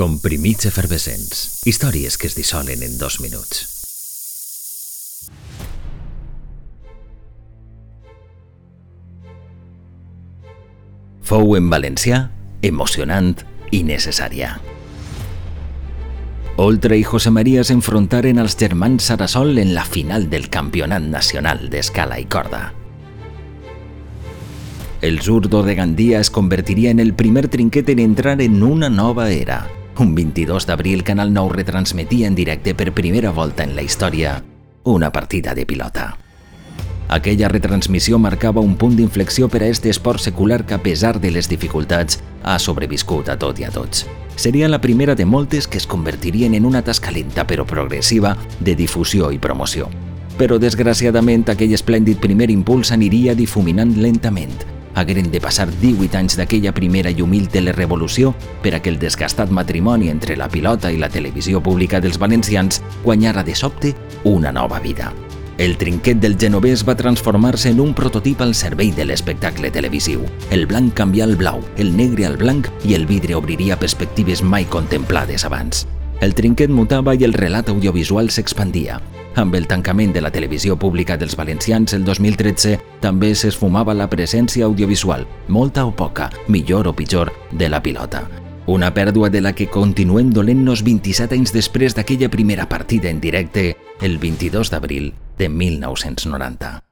Comprimits efervescents. Històries que es dissolen en dos minuts. Fou en valencià, emocionant i necessària. Oltra i José María s'enfrontaren als germans Sarasol en la final del Campionat Nacional d'Escala i Corda. El zurdo de Gandia es convertiria en el primer trinquet en entrar en una nova era. Un 22 d'abril, Canal 9 retransmetia en directe per primera volta en la història una partida de pilota. Aquella retransmissió marcava un punt d'inflexió per a este esport secular que, a pesar de les dificultats, ha sobreviscut a tot i a tots. Seria la primera de moltes que es convertirien en una tasca lenta però progressiva de difusió i promoció. Però, desgraciadament, aquell esplèndid primer impuls aniria difuminant lentament, hagueren de passar 18 anys d'aquella primera i humil telerevolució per a que el desgastat matrimoni entre la pilota i la televisió pública dels valencians guanyara de sobte una nova vida. El trinquet del genovès va transformar-se en un prototip al servei de l'espectacle televisiu. El blanc canvià al blau, el negre al blanc i el vidre obriria perspectives mai contemplades abans. El trinquet mutava i el relat audiovisual s'expandia. Amb el tancament de la televisió pública dels valencians el 2013 també s'esfumava la presència audiovisual, molta o poca, millor o pitjor, de la pilota. Una pèrdua de la que continuem dolent-nos 27 anys després d'aquella primera partida en directe el 22 d'abril de 1990.